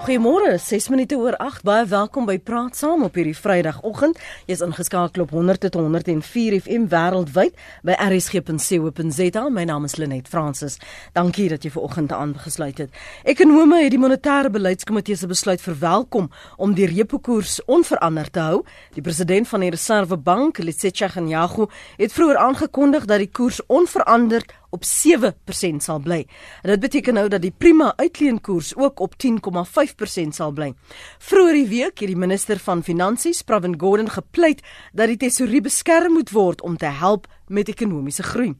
Goeiemôre, 6 minute oor 8. Baie welkom by Praat Saam op hierdie Vrydagoggend. Jy's ingeskakel op 100 tot 104 FM wêreldwyd by rsg.co.za. My naam is Lenet Fransis. Dankie dat jy ver oggend aangesluit het. Ekonome het die monetêre beleidskomitee se besluit verwelkom om die repo koers onveranderd te hou. Die president van die Reservebank, Letsetja Ganyago, het vroeër aangekondig dat die koers onveranderd op 7% sal bly. En dit beteken nou dat die prima uitleenkoers ook op 10,5% sal bly. Vroeger die week het die minister van Finansies, Pravin Gordhan, gepleit dat die tesourier beskerm moet word om te help met ekonomiese groei.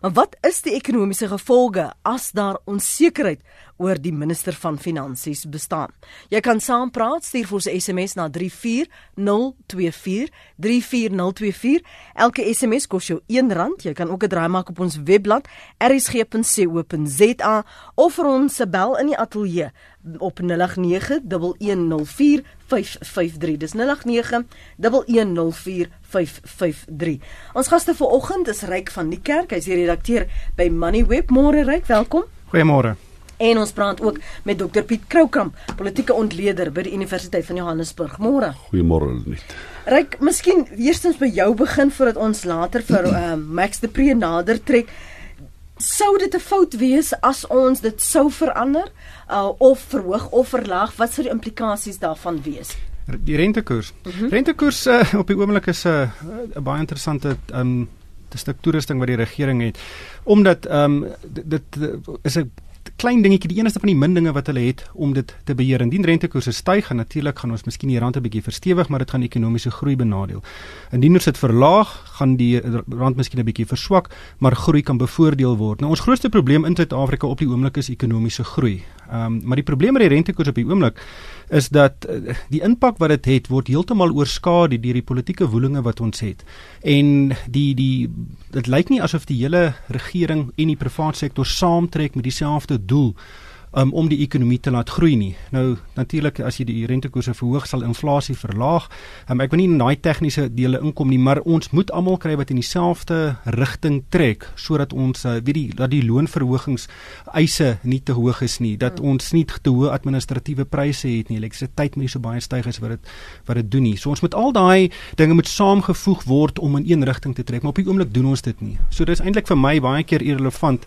Maar wat is die ekonomiese gevolge as daar onsekerheid oor die minister van finansies bestaan? Jy kan saampraat, stuur vir ons SMS na 34024 34024. Elke SMS kos jou R1. Jy kan ook 'n draai maak op ons webblad rsg.co.za of vir ons se bel in die ateljee op 0891104553. Dis 0891104553. Ons gaste vanoggend is Ryk van die Kerk. Hy's die redakteur by Moneyweb. Môre Ryk, welkom. Goeiemôre. En ons praat ook met Dr Piet Kroukamp, politieke ontleder by die Universiteit van Johannesburg. Môre. Goeiemôre net. Ryk, miskien eerstens by jou begin voordat ons later vir uh, Max de Pre nader trek. Sou dit 'n fout wees as ons dit sou verander uh, of verhoog of verlaag? Wat sou die implikasies daarvan wees? Die rentekoers. Mm -hmm. Rentekoers uh, op die oomblik is 'n uh, 'n baie interessante um stuk toerusting wat die regering het omdat um dit, dit is 'n klein dingetjie, die enigste van die min dinge wat hulle het om dit te beheer. Indien rentekoerse styg, gaan natuurlik gaan ons miskien die rand 'n bietjie verstewig, maar dit gaan ekonomiese groei benadeel. Indien ons dit verlaag, gaan die rand miskien 'n bietjie verswak, maar groei kan bevoordeel word. Nou ons grootste probleem in Suid-Afrika op die oomblik is ekonomiese groei. Ehm um, maar die probleem met die rentekoers op die oomblik is dat uh, die impak wat dit het, het word heeltemal oorskadu deur die politieke woelinge wat ons het. En die die dit lyk nie asof die hele regering en die private sektor saamtrek met dieselfde doel um, om die ekonomie te laat groei nie. Nou natuurlik as jy die rentekoerse verhoog sal inflasie verlaag. Um, ek wil nie in daai tegniese dele inkom nie, maar ons moet almal kry wat in dieselfde rigting trek sodat ons uh, weet die dat die loonverhogings eise nie te hoog is nie, dat hmm. ons nie te hoë administratiewe pryse het nie. Elektrisiteit moet nie so baie styg as wat dit wat dit doen nie. So ons moet al daai dinge moet saamgevoeg word om in een rigting te trek, maar op die oomblik doen ons dit nie. So dis eintlik vir my baie keer irrelevant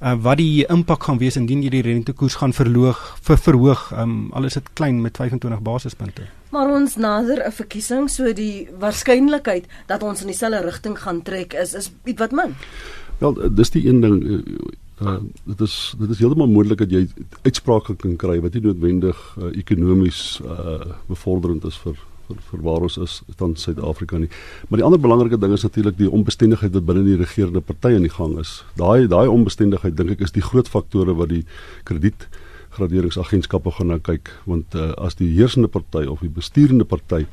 uh, wat die impak gaan wees indien jy die rentekoers gaan verloog vir verhoog um, al is dit klein met 25 basispunte. Maar ons nader 'n verkiesing so die waarskynlikheid dat ons in dieselfde rigting gaan trek is is ietwat min. Wel dis die een ding uh, dit is dit is heeltemal moontlik dat jy uitsprake kan kry wat nie noodwendig uh, ekonomies uh, bevorderend is vir vir, vir waar ons is van Suid-Afrika nie. Maar die ander belangrike ding is natuurlik die onbestendigheid wat binne die regerende party aan die gang is. Daai daai onbestendigheid dink ek is die groot faktore wat die krediet graderingsagentskappe gaan nou kyk want uh, as die heersende party of die bestuurende party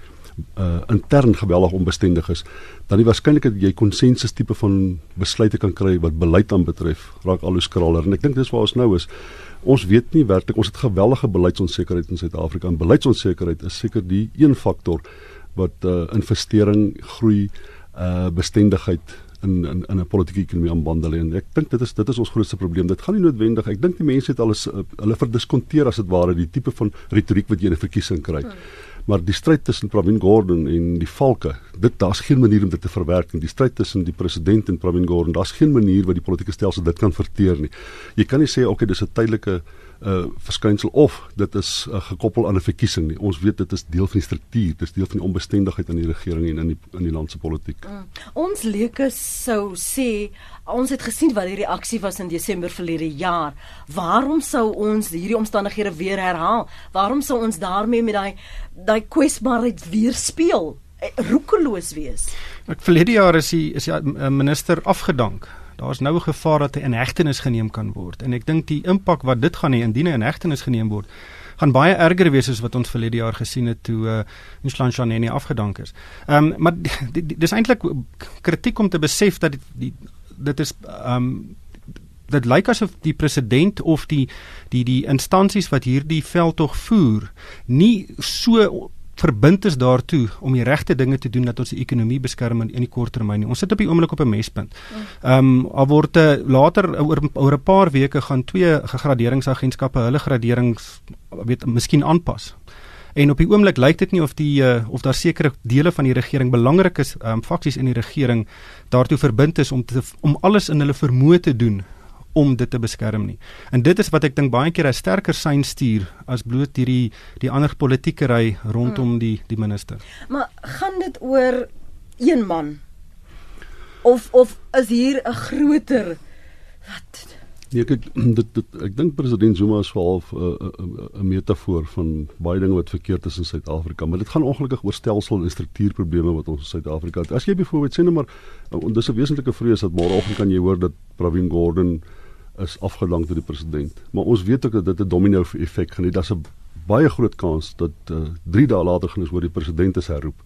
uh intern geweldig onbestendig is, dan die waarskynlikheid dat jy konsensus tipe van besluite kan kry wat beleid aanbetref, raak al hoe skraler en ek dink dis waar ons nou is. Ons weet nie werklik ons het geweldige beleidsonsekerheid in Suid-Afrika en beleidsonsekerheid is seker die een faktor wat uh investering, groei, uh bestendigheid in in in 'n politieke ekonomie aanbandel en ek dink dit is dit is ons grootste probleem. Dit gaan nie noodwendig. Ek dink die mense het alles uh, hulle verdiskonteer as dit ware die tipe van retoriek wat jy in 'n verkiesing kry. Hmm maar die stryd tussen Pravin Gordhan en die valke dit daar's geen manier om dit te verwerk nie. Die stryd tussen die president en Pravin Gordhan daar's geen manier wat die politieke stelsel dit kan verteer nie. Jy kan nie sê okay dis 'n tydelike uh verskynsel of dit is uh, gekoppel aan 'n verkiesing nie. Ons weet dit is deel van die struktuur, dit is deel van die onbestendigheid in die regering en in die in die land se politiek. Mm. Ons leuke sou sê ons het gesien wat die reaksie was in Desember verlede jaar. Waarom sou ons hierdie omstandighede weer herhaal? Waarom sou ons daarmee met daai daai kwesbaarheid weer speel? Eh, roekeloos wees. Ek verlede jaar is die is die eh, minister afgedank daar's nou 'n gevaar dat hy in hegtenis geneem kan word en ek dink die impak wat dit gaan hê indien hy in hegtenis geneem word gaan baie erger wees as wat ons verlede jaar gesien het toe uh, Nslan Shaneni afgedank is. Ehm um, maar dis eintlik kritiek om te besef dat die, die dit is ehm um, dit lyk asof die president of die die die instansies wat hierdie veldtog voer nie so verbind is daartoe om die regte dinge te doen dat ons die ekonomie beskerm in, in die kort termyn. Ons sit op die oomblik op 'n mespunt. Ehm um, al word uh, later oor oor 'n paar weke gaan twee graderingsagentskappe hulle graderings weet miskien aanpas. En op die oomblik lyk dit nie of die uh, of daar sekere dele van die regering belangrik is, um, faksies in die regering daartoe verbind is om te, om alles in hulle vermoë te doen om dit te beskerm nie. En dit is wat ek dink baie keer 'n sterker sein stuur as bloot hierdie die ander politieke ry rondom hmm. die die minister. Maar gaan dit oor een man? Of of is hier 'n groter wat Nee, kyk, dit dit ek dink president Zuma is veral 'n 'n metafoor van baie dinge wat verkeerd is in Suid-Afrika, maar dit gaan ongelukkig oor stelsel en struktuurprobleme wat ons in Suid-Afrika het. As jy byvoorbeeld sê net maar, dis 'n wesentlike vrees dat môreoggend kan jy hoor dat Pravin Gordhan is afgedank deur die president. Maar ons weet ook dat dit 'n domino effek gaan hê. Daar's 'n baie groot kans dat 3 uh, dae later gaan ons hoor die president is herroep.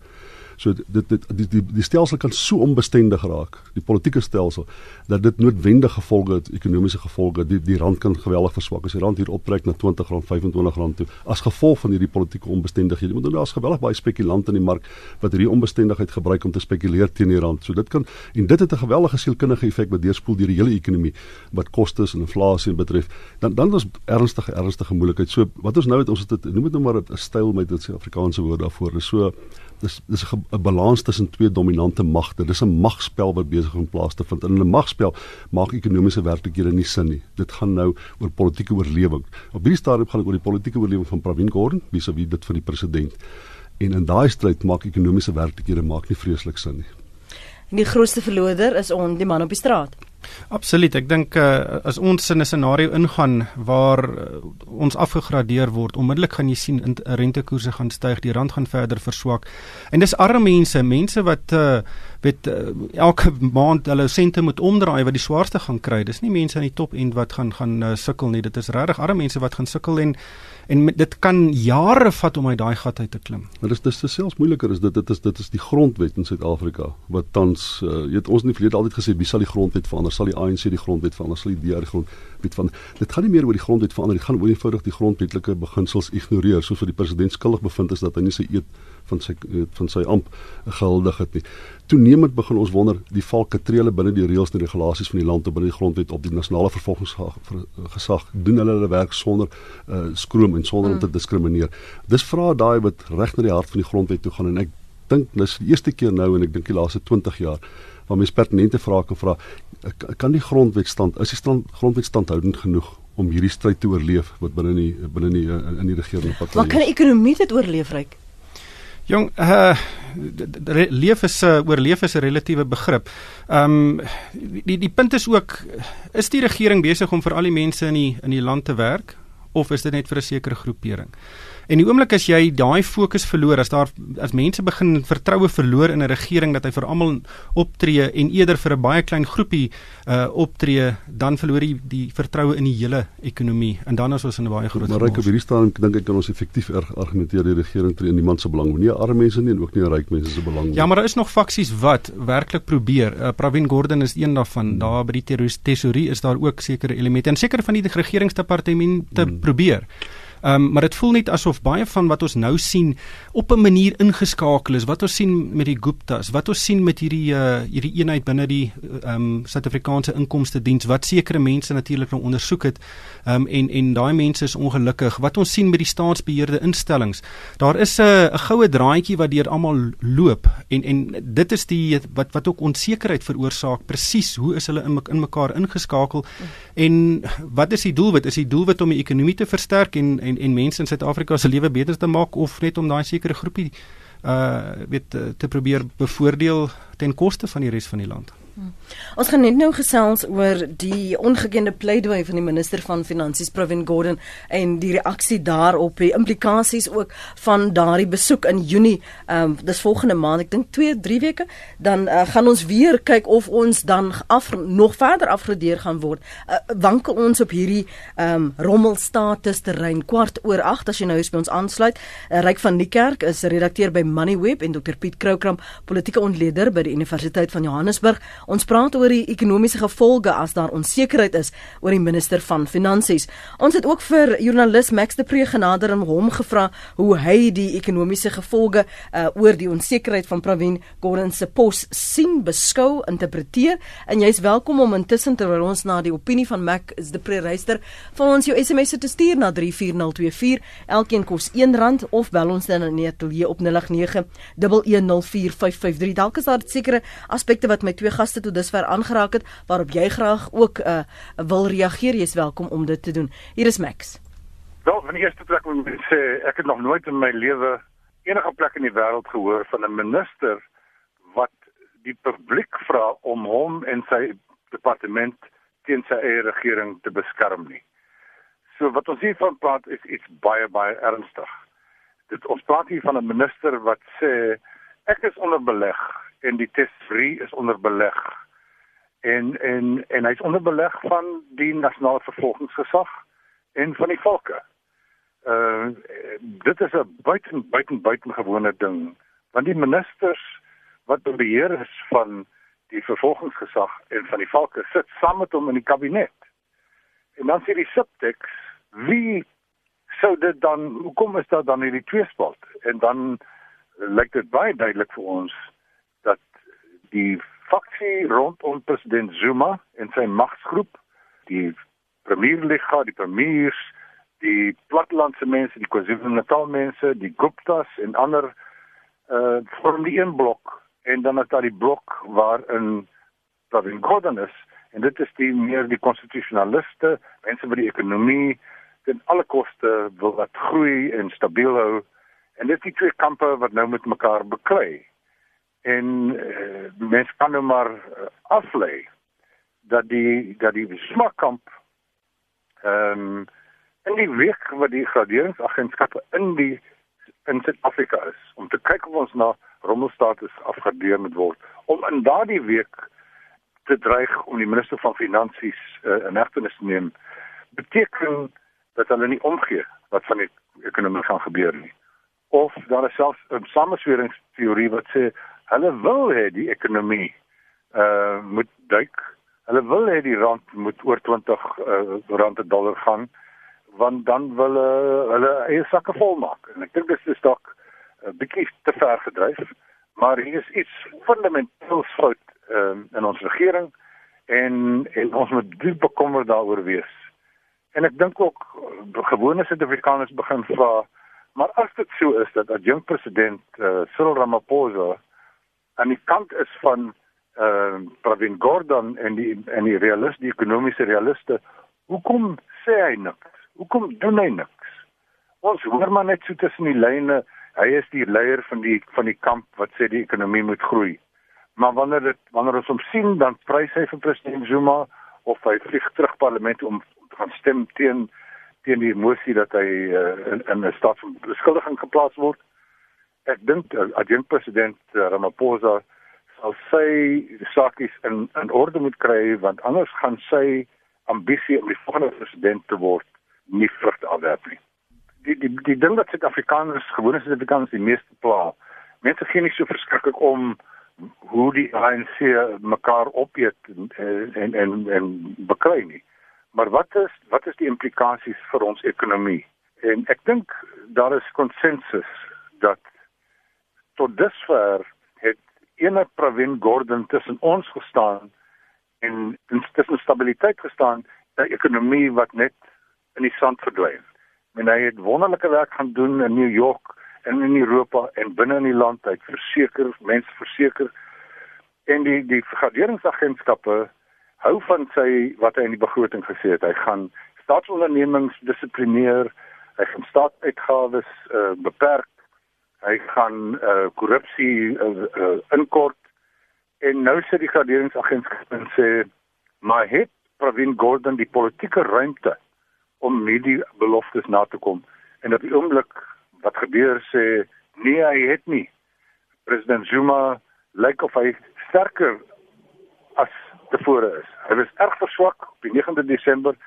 So dit dit die die die stelsel kan so onbestendig raak, die politieke stelsel dat dit noodwendige gevolge het, ekonomiese gevolge. Die die rand kan geweldig verswak as die rand hier optrek na R20, R25 toe as gevolg van hierdie politieke onbestendighede. Want daar's geweldig baie spekulante in die mark wat hierdie onbestendigheid gebruik om te spekuleer teen die rand. So dit kan en dit het 'n geweldige sielkundige effek wat deurspoel deur die hele ekonomie wat kostes en inflasie betref. Dan dan is ernstige ernstige moeilikheid. So wat ons nou het ons het dit noem dit nou maar 'n styl met dit Suid-Afrikaanse woord daarvoor. Dis so dis dis 'n balans tussen twee dominante magte. Dis 'n magspel wat besig om plaas te vind. In 'n magspel maak ekonomiese werklikhede nie sin nie. Dit gaan nou oor politieke oorlewing. Op hierdie stadium gaan dit oor die politieke oorlewing van Pravin Gordhan, wie sou wie dit van die president. En in daai stryd maak ekonomiese werklikhede maak nie vreeslik sin nie. En die grootste verloder is on die man op die straat. Absoluut. Ek dink uh, as ons in 'n scenario ingaan waar uh, ons afgegradeer word, onmiddellik gaan jy sien in rentekoerse gaan styg, die rand gaan verder verswak. En dis arme mense, mense wat uh, weet uh, elke maand hulle sente moet omdraai wat die swaarste gaan kry. Dis nie mense aan die top end wat gaan gaan uh, sukkel nie. Dit is regtig arme mense wat gaan sukkel en en met, dit kan jare vat om uit daai gat uit te klim. Maar dis dis selfs moeiliker is dit dit is dit is die grondwet in Suid-Afrika wat tans uh, jy het ons in die verlede altyd gesê wie sal die grondwet verander? Sal die ANC die grondwet verander? Sal die DA die grondwet van dit gaan nie meer oor die grondwet verander, dit gaan oor eenvoudig die grondwetlike beginsels ignoreer soos wat die president skuldig bevind is dat hy nie sy eet van sy van sy amp gehuldig het nie. Toenemend begin ons wonder die valke treele binne die reëls en regulasies van die land op binne die grondwet op die nasionale vervolgingsgesag doen hulle hulle werk sonder uh, skroom en sonder mm. om te diskrimineer. Dis vra daai wat reg na die hart van die grondwet toe gaan en ek dink dis die eerste keer nou en ek dink die laaste 20 jaar waar mens pertinente vrae kan vra kan die grondwet stand is die stand, grondwet standhoudend genoeg om hierdie stryd te oorleef wat binne die binne die in die regering op pad is. Maar kan die ekonomie dit oorleef ryk? Jong, uh leef is 'n uh, oorleef is 'n relatiewe begrip. Um die die punt is ook is die regering besig om vir al die mense in die in die land te werk of is dit net vir 'n sekere groepering? En die oomblik as jy daai fokus verloor, as daar as mense begin vertroue verloor in 'n regering dat hy vir almal optree en eerder vir 'n baie klein groepie uh optree, dan verloor jy die vertroue in die hele ekonomie en dan is ons in 'n baie groot Maar ryk op hierdie staan dink ek kan ons effektief argumenteer die regering tree in niemand se belang nie, arme mense nie en ook nie ryk mense se belang nie. Ja, maar daar is nog faksies wat werklik probeer. Uh, Pravin Gordhan is een daarvan. Hmm. Daar by die tesorie is daar ook sekere elemente en sekere van die regeringsdepartemente hmm. probeer. Um, maar dit voel net asof baie van wat ons nou sien op 'n manier ingeskakel is. Wat ons sien met die Guptas, wat ons sien met hierdie uh hierdie eenheid binne die ehm um, Suid-Afrikaanse Inkomste Diens wat sekere mense natuurlik nou ondersoek het. Ehm um, en en daai mense is ongelukkig. Wat ons sien met die staatsbeheerde instellings. Daar is 'n 'n goue draadjie wat deur almal loop en en dit is die wat wat ook onsekerheid veroorsaak. Presies, hoe is hulle in in mekaar ingeskakel? En wat is die doelwit? Is die doelwit om die ekonomie te versterk en, en en en mense in Suid-Afrika se lewe beter te maak of net om daai sekere groepie uh weet te probeer bevoordeel ten koste van die res van die land. Hmm. Ons gaan net nou gesels oor die ongekende pleidooi van die minister van Finansies Pravin Gordhan en die reaksie daarop, die implikasies ook van daardie besoek in Junie. Ehm um, dis volgende maand, ek dink 2, 3 weke, dan uh, gaan ons weer kyk of ons dan af nog verder afgradeer gaan word. Uh, wankel ons op hierdie ehm um, rommelstatus terrein kwart oor 8 as jy nou eens by ons aansluit. Uh, Ryk van Niekerk is redakteur by Moneyweb en Dr Piet Kroukamp, politieke ontleder by die Universiteit van Johannesburg Ons praat oor die ekonomiese gevolge as daar onsekerheid is oor die minister van Finansies. Ons het ook vir joernalis Max de Pre genader en hom gevra hoe hy die ekonomiese gevolge uh, oor die onsekerheid van Pravin Gordhan se pos sien, beskou, interpreteer en jy's welkom om intussen terwyl ons na die opinie van Max de Pre luister, van ons jou SMS'e te stuur na 34024. Elkeen kos R1 of bel ons dan in die ateljee op 089 1104553. Dalk is daar sekere aspekte wat my twee gaste tot dusver aangeraak het waarop jy graag ook uh, wil reageer. Jy's welkom om dit te doen. Hier is Max. Wel, van die eerste plek moet ek sê ek het nog nooit in my lewe enige plek in die wêreld gehoor van 'n minister wat die publiek vra om hom en sy departement teen sy eie regering te beskerm nie. So wat ons hier van praat is iets baie baie ernstig. Dit ons praat hier van 'n minister wat sê ek is onder beleg en die tesvree is onder beleg. En en en hy's onder beleg van die nasionale vervolgingsgesag en van die volke. Uh dit is 'n buiten buiten buitengewone ding want die ministers wat beheer is van die vervolgingsgesag en van die volke sit saam met hom in die kabinet. En dan sê die subteks wie sou dit dan hoekom is daar dan hierdie tweespalt en dan lyk dit baie duidelik vir ons die faksie rondom president Zuma en sy magsgroep die premierliga die premiers die platlandse mense die KwaZulu-Natal mense die Guptas en ander uh vorm die een blok en dan is daar die blok waarin Pravin Gordhan is en dit is die meer die konstitusionaliste mense wat die ekonomie ten alle koste wil wat groei en stabiel hou en dit is die twee kampe wat nou met mekaar beklei en uh, mens kan nou maar uh, aflei dat die dat die smakkamp ehm um, in die week wat die graderingsagentskappe in die in Suid-Afrika is om te kyk of ons na rommelstatus afgradeer moet word om in daardie week te dreig om die minister van finansies uh, in hegtenis te neem beteken dat hulle nie omgee wat van die ekonomie gaan gebeur nie. Of daar is selfs 'n samesweringsteorie wat sê hulle wil hê die ekonomie uh moet duik. Hulle wil hê die rand moet oor 20 uh, rand per dollar gaan want dan wil uh, hulle eie sakke vol maak. En ek dink dit is dalk 'n uh, bietjie te ver gedryf, maar hier is iets fundamenteel fout uh, in ons regering en en ons moet diep bekommerd daaroor wees. En ek dink ook gewone Suid-Afrikaners begin vra, maar as dit so is dat adjunkt president uh, Cyril Ramaphosa aan die kant is van eh uh, Pravin Gordhan en die en die realiste, die ekonomiese realiste, hoekom sê hy niks? Hoekom doen hy niks? Ons hoor maar net so tussen die lyne, hy is die leier van die van die kamp wat sê die ekonomie moet groei. Maar wanneer dit wanneer ons hom sien, dan prys hy vir president Zuma of hy vlieg terug parlement om gaan stem teen teen die mosie dat hy uh, in, in 'n staat van beskuldiging geplaas word. Ek dink adjunkt president uh, Ramaphosa sal sy sakies in in orde moet kry want anders gaan sy ambisie om die volgende president te word nie vrugte afwerp nie. Die die die ding wat Suid-Afrikaners, gewone Suid-Afrikaners die meeste pla. Mense gee nie so verskriklik om hoe die ANC mekaar opeet en en en, en beklei nie. Maar wat is wat is die implikasies vir ons ekonomie? En ek dink daar is konsensus dat tot dusver het ene Pravin Gordhan tussen ons gestaan en tussen stabiliteit gestaan, 'n ekonomie wat net in die sand verdwyn. En hy het wonderlike werk gaan doen in New York en in Europa en binne in die land, het verseker, mense verseker en die die vergaderingsagentskappe hou van sy wat hy in die begroting gesê het. Hy gaan staatsondernemings dissiplineer, hy gaan staatsuitgawes uh, beperk, hy gaan uh, korrupsie uh, uh, inkort. En nou sê die graderingsagentskap en sê maar het Pravin Gordhan die politieke ruimte om hierdie beloftes na te kom? En op die oomblik wat gebeur sê nee hy het nie. President Zuma lyk of hy sterker as tevore is. Hy was erg verswak op die 9de Desember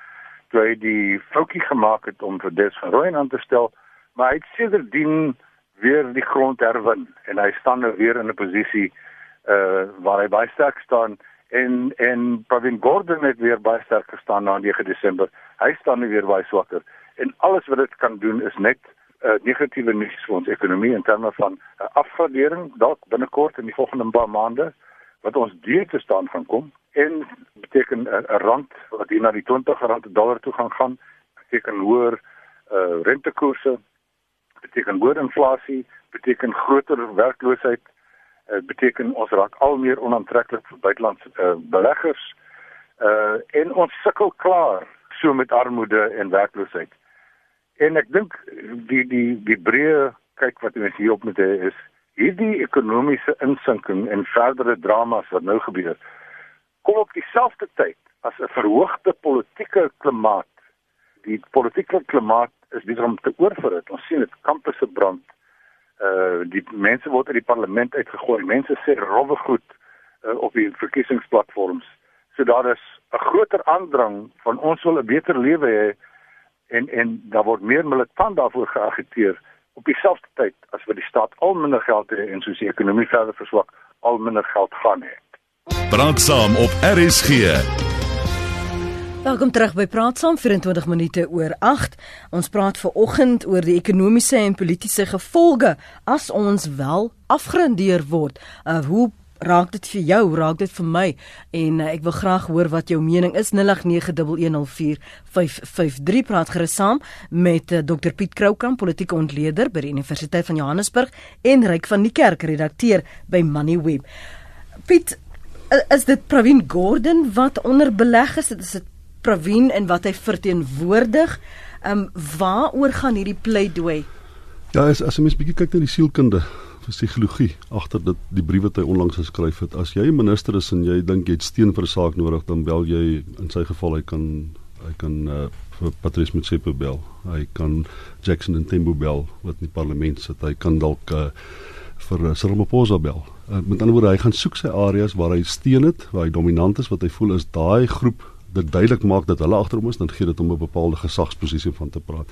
toe hy die foutjie gemaak het om vir Des van Rooyen aan te stel, maar hy het sedertdien weer die grond herwin en hy staan nou weer in 'n posisie uh waar hy baie sterk staan en en Pravin Gordhan het weer baie sterk gestaan na 9 Desember. Hy staan nu weer baie swakker en alles wat dit kan doen is net uh, negatiewe nuus vir ons ekonomie in terme van 'n uh, afgradering dalk binnekort in die volgende paar maande wat ons deur te staan gaan kom en beteken 'n uh, rand wat hier na die 20 rand per dollar toe gaan gaan beteken hoër uh, rentekoerse beteken hoër inflasie beteken groter werkloosheid uh, beteken ons raak al meer onaantreklik vir buitelandse uh, beleggers uh, en ons sukkel klaar so met armoede en werkloosheid En ek dink die die die breë kyk wat ons hier op moet hê is hierdie ekonomiese insinking en verdere dramas wat nou gebeur kom op dieselfde tyd as 'n verhoogde politieke klimaat. Die politieke klimaat is besig om te oorverhit. Ons sien dit kampusse brand. Uh die mense word uit die parlement uitgegooi. Mense sê rowwe goed uh, op die verkiesingsplatforms. So daar is 'n groter aandrang van ons wil 'n beter lewe hê en en daar word meer militant daarvoor geagiteer op dieselfde tyd as wat die staat al minder geld het en soos die ekonomie verder verswak al minder geld gaan hê. Praat saam op RSG. Welkom terug by Praat saam 24 minute oor 8. Ons praat ver oggend oor die ekonomiese en politieke gevolge as ons wel afgerandeer word. Uh, hoe raak dit vir jou, raak dit vir my en uh, ek wil graag hoor wat jou mening is 0891104553 praat gerus saam met uh, Dr Piet Kroukamp, politieke ontleder by die Universiteit van Johannesburg en Ryk van die Kerk, redakteur by Moneyweb. Piet, is dit Pravin Gordhan wat onder beleg is? Dit is dit Pravin en wat hy verteenwoordig? Ehm um, waaroor gaan hierdie pleidooi? Ja, as as 'n mens bietjie kyk na die sielkunde psigologie agter dit die brief wat hy onlangs geskryf het. As jy 'n minister is en jy dink jy het steun vir 'n saak nodig, dan bel jy in sy geval hy kan hy kan uh, vir Patrice Motsepe bel. Hy kan Jackson en Tembo bel wat in die parlement sit. Hy kan dalk uh, vir uh, Cyril Ramaphosa bel. Uh, met ander woorde, hy gaan soek sy areas waar hy steun het, waar hy dominant is, wat hy voel is daai groep dit duidelik maak dat hulle agter hom is, dan gee dit hom 'n bepaalde gesagsposisie van te praat.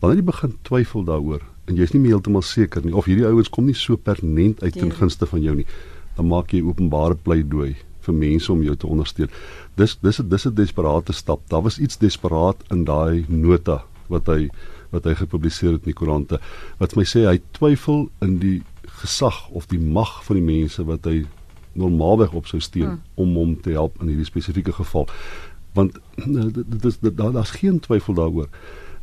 Wanneer jy begin twyfel daaroor en jy's nie meer heeltemal seker nie of hierdie ouens kom nie so pertinent uit ten ja. gunste van jou nie, dan maak jy openbare pleidooi vir mense om jou te ondersteun. Dis dis dis 'n desperate stap. Daar was iets desperaat in daai nota wat hy wat hy gepubliseer het in die koerante wat my sê hy twyfel in die gesag of die mag van die mense wat hy normaalweg op sou steun hmm. om hom te help in hierdie spesifieke geval want eh, dit is daar's geen twyfel daaroor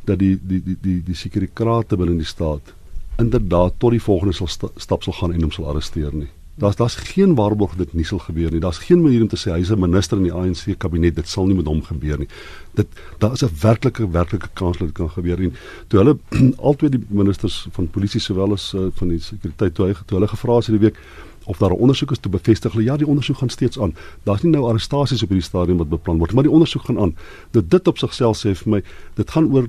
dat die die die die die sekuriteitskrate binne die staat inderdaad tot die volgende sal sta, stap sal gaan en hom sal arresteer nie. Daar's daar's geen waarborg dit nie sal gebeur nie. Daar's geen manier om te sê hy's 'n minister in die ANC kabinet dit sal nie met hom gebeur nie. Dit daar is 'n werklike werklike kans dat dit kan gebeur en toe hulle albei die ministers van polisie sowel as uh, van die sekuriteit toe, toe hulle gevra het hierdie week of daar 'n ondersoek is te bevestig hulle ja die ondersoek gaan steeds aan. Daar's nie nou arrestasies op hierdie stadium wat beplan word, maar die ondersoek gaan aan. Dit dit op sigself sê vir my dit gaan oor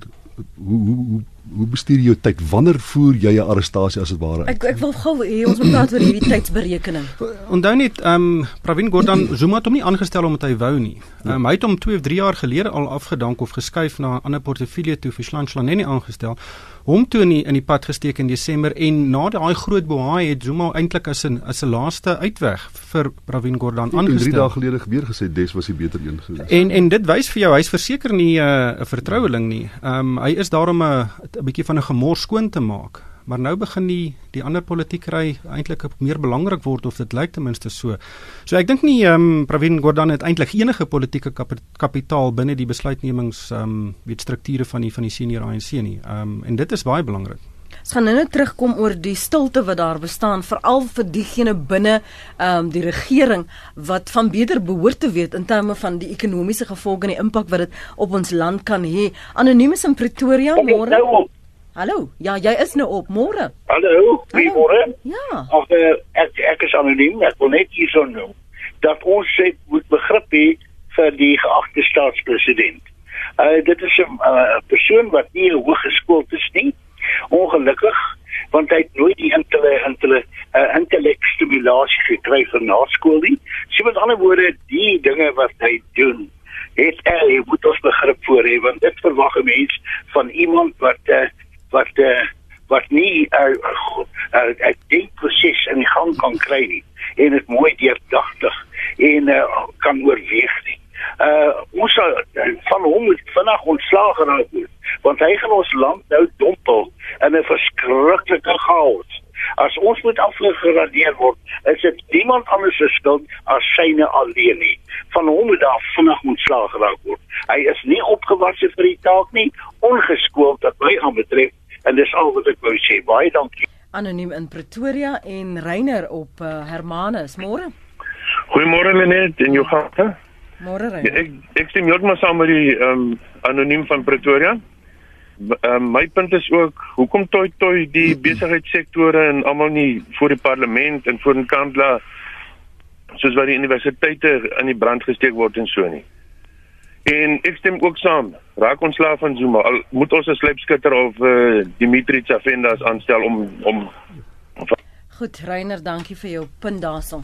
hoe hoe hoe bestuur jy jou tyd? Wanneer voer jy 'n arrestasie as dit ware? Ek ek wil gou hê ons moet praat oor hierdie tydsberekening. Onthou net, ehm um, Pravin Gordhan Zuma het hom nie aangestel omdat hy wou nie. Ehm um, hy het hom 2 of 3 jaar gelede al afgedank of geskuif na 'n ander portefeulje toe vir Shlanshlaneni aangestel hom toe in die, in die pad gesteek in Desember en na daai groot bohaai het Zuma eintlik as 'n as 'n laaste uitweg vir Pravin Gordhan aangestel. 3 dae gelede gebeur gesê Des was die beter een geweest. En en dit wys vir jou hy's verseker nie uh, 'n uh, vertroueling nie. Ehm um, hy is daarom 'n 'n bietjie van 'n gemors skoon te maak maar nou begin die die ander politiek ry eintlik meer belangrik word of dit lyk ten minste so. So ek dink nie ehm um, Pravin Gordhan het eintlik enige politieke kap kapitaal binne die besluitnemings ehm um, weet strukture van die van die senior ANC nie. Ehm um, en dit is baie belangrik. Ons gaan nou net terugkom oor die stilte wat daar bestaan veral vir diegene binne ehm um, die regering wat van beter behoort te weet in terme van die ekonomiese gevolge en die impak wat dit op ons land kan hê. Anoniem in Pretoria môre. Hallo. Ja, jy is nou op môre. Hallo. Goeiemôre. Ja. Of uh, ek ek is anoniem, ek wil net hierso nou dat ons sê moet begrip hê vir die geagte staatspresident. Uh dit is 'n uh, persoon wat nie hoog geskoold is nie. Ongelukkig want hy het nooit die intelle intelle uh, intellek stimulasie gekry vir naskool nie. So met ander woorde, die dinge wat hy doen het hy moet ons begrip voor hê want dit verwag 'n mens van iemand wat uh, wat uh, wat nie 'n uh, uh, uh, denkproses in die gang kan kry nie en dit mooi deurdagtig en uh, kan oorweeg nie. Uh ons sal van hom moet vinnig ontslaag geraak word want hy gaan ons land nou dompel in 'n verskriklike chaos. As ons moet afgeradeer word, is dit niemand anders se skuld as syne alleen nie. Van hom moet daar vinnig ontslaag geraak word. Hy is nie opgewasse vir die taak nie, ongeskoold wat my aanbetref en dis al wat ek wou sê. Baie dankie. Anoniem in Pretoria en Reiner op uh, Hermanus. Môre. Goeiemôre Lenet en jou gaste. Môre Ja, Reiner. ek ek stem heeltemal saam met die ehm um, anoniem van Pretoria. Ehm um, my punt is ook hoekom toi toi die besigheidssektore en almal nie voor die parlement en voor 'n kandla soos wat die universiteite in die brand gesteek word en so nie. En ek stem ook saam. Raak ons slaaf van Zuma. Al moet ons 'n slypskutter of uh, Dimitri Tsafendas aanstel om om Goed, Reiner, dankie vir jou punt daarson.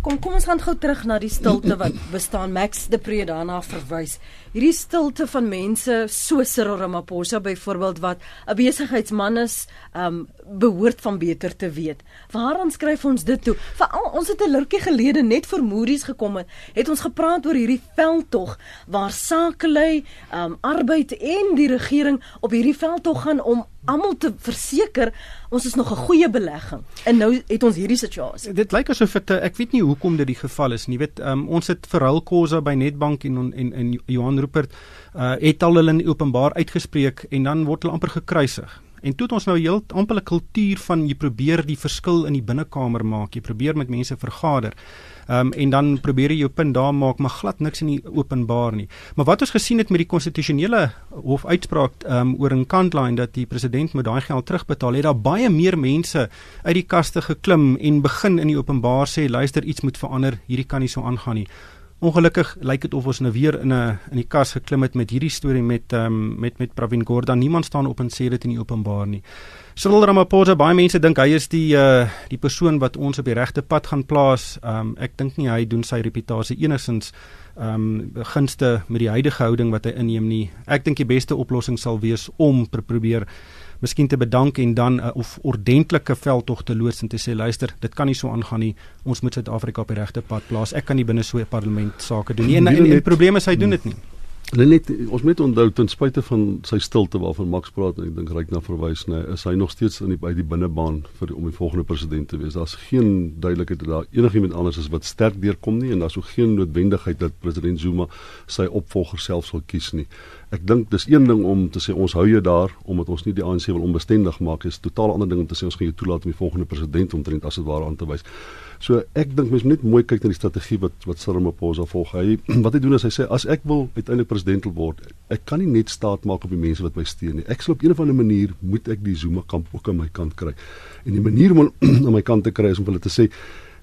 Kom kom ons gaan gou terug na die stilte wat bestaan. Max de Pre daarna verwys. Hierdie stilte van mense so Cyril Ramaphosa byvoorbeeld wat 'n besigheidsman is, um behoort van beter te weet. Waaraan skryf ons dit toe? Veral ons het 'n lurkie gelede net vir Moody's gekom het, het ons gepraat oor hierdie veldtog waar sakelei, um arbeid en die regering op hierdie veldtog gaan om almal te verseker ons is nog 'n goeie belegging. En nou het ons hierdie situasie. Dit lyk asof dit ek weet nie hoekom dit die geval is nie. Weet, um, ons het vir Hulkosa by Nedbank en en en Johan Rupert uh het al hulle in openbaar uitgespreek en dan word hulle amper gekruisig. En toe het ons nou heel amper 'n kultuur van jy probeer die verskil in die binnekamer maak. Jy probeer met mense vergader. Ehm um, en dan probeer jy jou punt daar maak, maar glad niks in die openbaar nie. Maar wat ons gesien het met die konstitusionele hof uitspraak ehm um, oor 'n kantline dat die president moet daai geld terugbetaal, het daar baie meer mense uit die kaste geklim en begin in die openbaar sê luister iets moet verander, hierdie kan nie so aangaan nie. Ongelukkig lyk dit of ons nou weer in 'n in die kas geklim het met hierdie storie met ehm um, met met Pravin Gordhan. Niemand staan op en sê dit in die openbaar nie. Cyril Ramaphosa, baie mense dink hy is die uh die persoon wat ons op die regte pad gaan plaas. Ehm um, ek dink nie hy doen sy reputasie enigsins ehm um, gunste met die huidige houding wat hy inneem nie. Ek dink die beste oplossing sal wees om te probeer miskien te bedank en dan 'n uh, of ordentlike veldtog te loods en te sê luister, dit kan nie so aangaan nie. Ons moet Suid-Afrika op die regte pad plaas. Ek kan nie binne so 'n parlement sake doen nie. En, en, en, en die probleem is hy doen dit nie. Net ons moet onthou ten spyte van sy stilte waarvan Max praat en ek dink ryk na verwys nê, is hy nog steeds in die by die binnebaan vir die, om die volgende president te wees. Daar's geen duidelikheid dat daar enigiemand anders is wat sterk deurkom nie en daar's ook geen noodwendigheid dat president Zuma sy opvolger self sal kies nie. Ek dink dis een ding om te sê ons hou jou daar omdat ons nie die ANC wil onbestendig maak is totaal ander ding om te sê ons gaan jou toelaat om die volgende president omtrent as dit ware aan te wys. So ek dink mens moet net mooi kyk na die strategie wat wat Ramaphosa volg. Hy wat hy doen is hy sê as ek wil uiteindelik president wil word, ek kan nie net staat maak op die mense wat my steun nie. Ek sal op 'n of ander manier moet ek die Zuma kamp ook aan my kant kry. En die manier om aan my kant te kry is om hulle te sê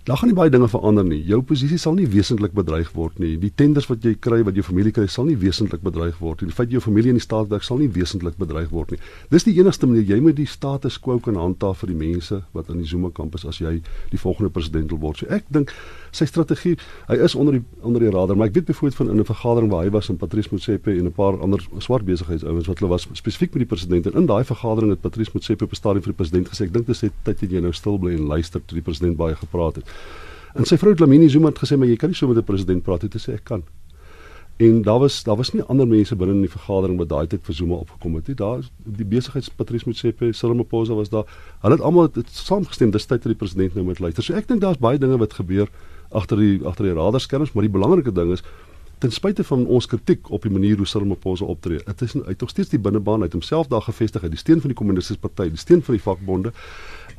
Daar gaan nie baie dinge verander nie. Jou posisie sal nie wesentlik bedreig word nie. Die tenders wat jy kry, wat jou familie kry, sal nie wesentlik bedreig word nie. Die feit jy jou familie in die staat werk sal nie wesentlik bedreig word nie. Dis die enigste manier jy moet die status quo kan handhaaf vir die mense wat in die Zuma kampus as jy die volgende president wil word. So ek dink sy strategie, hy is onder die onder die radar, maar ek weet byvoorbeeld van in 'n vergadering waar hy was in Patrice Motsepe en 'n paar ander swart besigheidsouens wat hulle was spesifiek met die president en in daai vergadering het Patrice Motsepe op 'n stadium vir die president gesê ek dink dis tyd dat jy nou stil bly en luister toe die president baie gepraat het. En sy vrou Dlamini Zuma het gesê maar jy kan nie so met 'n president praat nie. Het gesê ek kan. En daar was daar was nie ander mense binne in die vergadering wat daai tyd vir Zuma opgekom het nie. Daar die besigheidspatrice Motsepe, Cyril Ramaphosa was daar. Hulle het almal het saamgestem dis tyd dat die president nou moet luister. So ek dink daar's baie dinge wat gebeur agter die agter die radarskerms, maar die belangrike ding is ten spyte van ons kritiek op die manier hoe Cyril Ramaphosa optree. Dit is hy het nog steeds die binnebaan uit homself daar gevestig, hy die steun van die kommunistiese party, die steun van die vakbonde.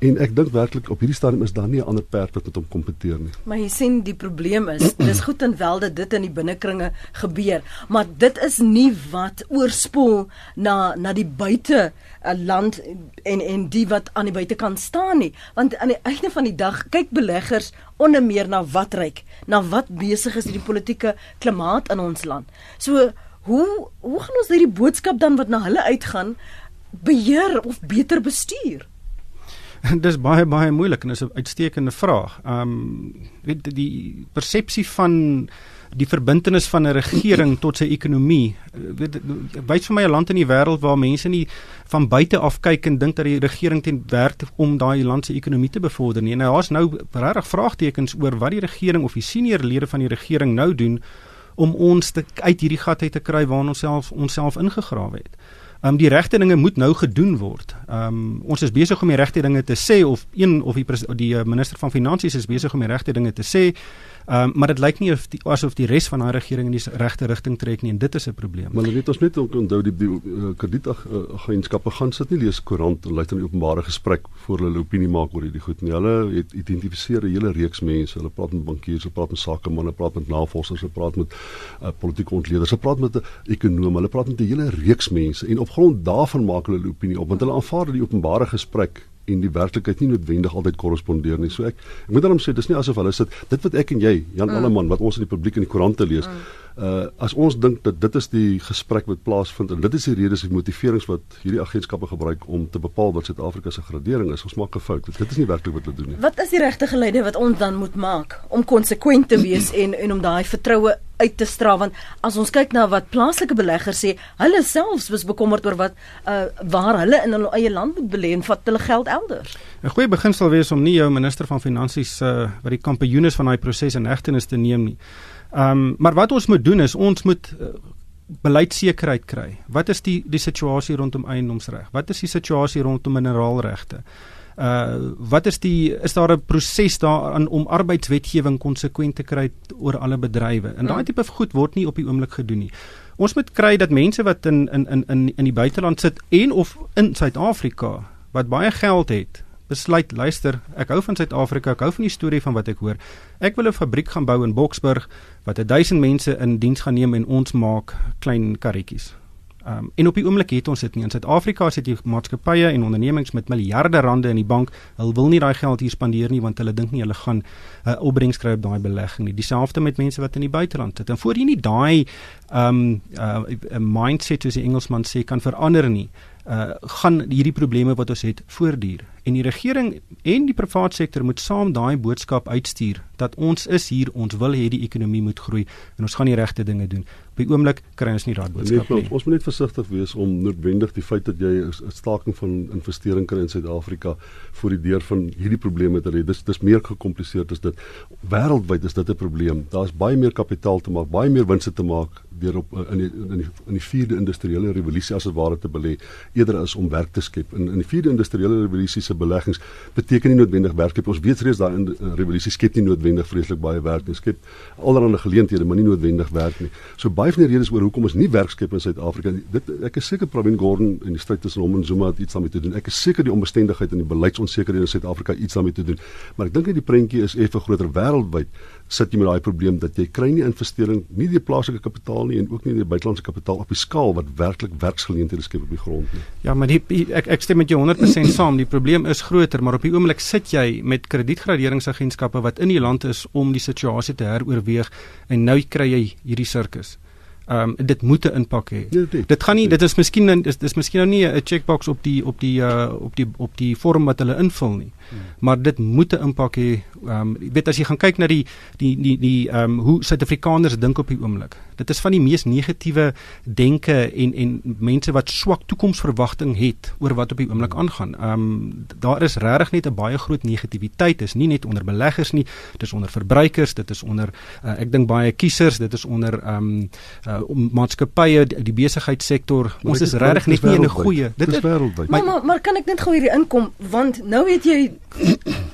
En ek dink werklik op hierdie stadium is daar nie 'n ander perd wat met hom kompeteer nie. Maar jy sien die probleem is, dis goed en wel dat dit in die binnekringe gebeur, maar dit is nie wat oorspoel na na die buite 'n land en en die wat aan die buitekant staan nie, want aan die einde van die dag kyk beleggers onder meer na wat ryk, na wat besig is die politieke klimaat in ons land. So hoe hoe gaan ons hierdie boodskap dan wat na hulle uitgaan beheer of beter bestuur? Dis baie baie moeilik en is 'n uitstekende vraag. Ehm um, weet die persepsie van die verbintenis van 'n regering tot sy ekonomie. Weet wys vir my 'n land in die wêreld waar mense nie van buite af kyk en dink dat die regering ten werk om daai land se ekonomie te bevorder nie. En nou daar's nou regtig vraagtekens oor wat die regering of die senior lede van die regering nou doen om ons te, uit hierdie gat uit te kry waar ons self onsself ingegrawe het. Ehm um, die regte dinge moet nou gedoen word. Ehm um, ons is besig om die regte dinge te sê of een of die die eh, minister van finansies is besig om die regte dinge te sê. Um, maar dit lyk nie of die, asof die res van haar regering in die regte rigting trek nie en dit is 'n probleem. Maar weet ons net onthou die, die uh, kredietagentskappe gaan sit nie lees koerant en luister in openbare gesprek voor hulle opinie maak oor hierdie goed nie. Hulle het identifiseer 'n hele reeks mense. Hulle praat met bankiers, hulle praat met sakemanne, praat met navorsers, hulle praat met uh, politieke ontleeders, hulle praat met 'n ekonom, hulle praat met 'n hele reeks mense en op grond daarvan maak hulle 'n opinie op want hulle aanvaar die openbare gesprek en die werklikheid nie noodwendig altyd korrespondeer nie. So ek ek moet dan sê dis nie asof hulle sit dit wat ek en jy Jan mm. Alleman wat ons in die publiek in die koerante lees. Mm uh as ons dink dat dit is die gesprek wat plaasvind en dit is die redes en motiverings wat hierdie agentskappe gebruik om te bepaal wat Suid-Afrika se gradering is, ons maak 'n fout. Dit is nie werklik wat hulle doen nie. Wat is die regte geleide wat ons dan moet maak om konsekwent te wees en en om daai vertroue uit te straal want as ons kyk na wat plaaslike beleggers sê, hulle selfs was bekommerd oor wat uh waar hulle in hulle eie land moet belê en vat hulle geld elders. 'n Goeie begin sal wees om nie jou minister van finansies uh wat die kampioen is van daai proses in hegtenis te neem nie. Ehm um, maar wat ons moet doen is ons moet uh, beleidsekerheid kry. Wat is die die situasie rondom eiendomsreg? Wat is die situasie rondom mineraalregte? Uh wat is die is daar 'n proses daarin om arbeidswetgewing konsekwent te kry oor alle bedrywe? En daai mm. tipe goed word nie op die oomblik gedoen nie. Ons moet kry dat mense wat in in in in in die buiteland sit en of in Suid-Afrika wat baie geld het, besluit luister ek hou van Suid-Afrika ek hou van die storie van wat ek hoor ek wil 'n fabriek gaan bou in Boksburg wat 1000 mense in diens gaan neem en ons maak klein karretjies um, en op die oomblik het ons dit nie. In Suid-Afrika sit jy maatskappye en ondernemings met miljarde rande in die bank. Hulle wil nie daai geld hier spandeer nie want hulle dink nie hulle gaan 'n uh, opbrengs kry op daai belegging nie. Dieselfde met mense wat in die buiteland sit. En voor jy nie daai um uh, mindset soos die Engelsman sê kan verander nie uh, gaan hierdie probleme wat ons het voortduur en die regering en die private sektor moet saam daai boodskap uitstuur dat ons is hier ons wil hê die ekonomie moet groei en ons gaan die regte dinge doen. Op die oomblik kry ons nie daai boodskap nie. ons moet net versigtig wees om noodwendig die feit dat jy 'n staking van investering kry in Suid-Afrika voor die deur van hierdie probleme te hê dis dis meer gekompliseerd as dit. Wêreldwyd is dit 'n probleem. Daar's baie meer kapitaal te maak baie meer winste te maak deur op in die in die in die vierde industriële revolusie as dit ware te belê eerder as om werk te skep. In in die vierde industriële revolusie se beleggings beteken nie noodwendig werk skep ons weet reeds daai in revolusie skep nie noodwendig vreeslik baie werk nie. Skep allerlei geleenthede maar nie noodwendig werk nie. So baie van die redes oor hoekom ons nie werk skep in Suid-Afrika dit ek is seker Pravin Gordhan en die stryd tussen hom en Zuma het iets daarmee te doen. Ek is seker die onbestendigheid en die beleidsonsekerheid in Suid-Afrika iets daarmee te doen. Maar ek dink dat die prentjie is effe groter wêreldwyd sit jy met daai probleem dat jy kry nie investering nie die plaaslike kapitaal nie en ook nie die buitelandse kapitaal op die skaal wat werklik werksgeleenthede skep op die grond nie. Ja, maar die ek ek stem met jou 100% saam. Die probleem is groter, maar op die oomblik sit jy met kredietgraderingsagentskappe wat in die land is om die situasie te heroorweeg en nou kry jy hierdie sirkus. Ehm um, dit moet 'n impak hê. Ja, dit, gaan nie dit is miskien dis dis miskien nou nie 'n checkbox op die op die uh op die op die vorm wat hulle invul nie. Hmm. Maar dit moet 'n impak hê. Ehm um, jy weet as jy gaan kyk na die die die die ehm um, hoe Suid-Afrikaners dink op die oomblik. Dit is van die mees negatiewe denke en en mense wat swak toekomsverwagting het oor wat op die oomblik aangaan. Ehm um, daar is regtig net 'n baie groot negativiteit. Dit is nie net onder beleggers nie, dit is onder verbruikers, dit is onder uh, ek dink baie kiesers, dit is onder ehm um, uh, uh, maatskappye die, die besigheidsektor ons is regtig net nie in 'n goeie dit is wêreldwyd. Maar, maar maar kan ek net gou hierdie inkom? Want nou weet jy,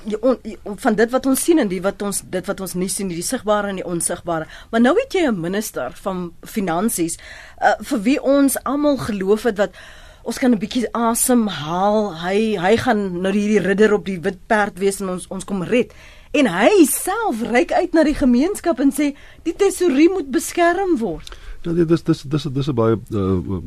jy, on, jy van dit wat ons sien en die wat ons dit wat ons nie sien die sigbare en die onsigbare. Maar nou weet jy 'n minister van finansies uh, vir wie ons almal geloof het wat Ons kan 'n bietjie asemhaal. Hy hy gaan nou hierdie ridder op die wit perd wees en ons ons kom red. En hy self reik uit na die gemeenskap en sê die tesorie moet beskerm word. Ja, dit is dis dis dis 'n baie uh,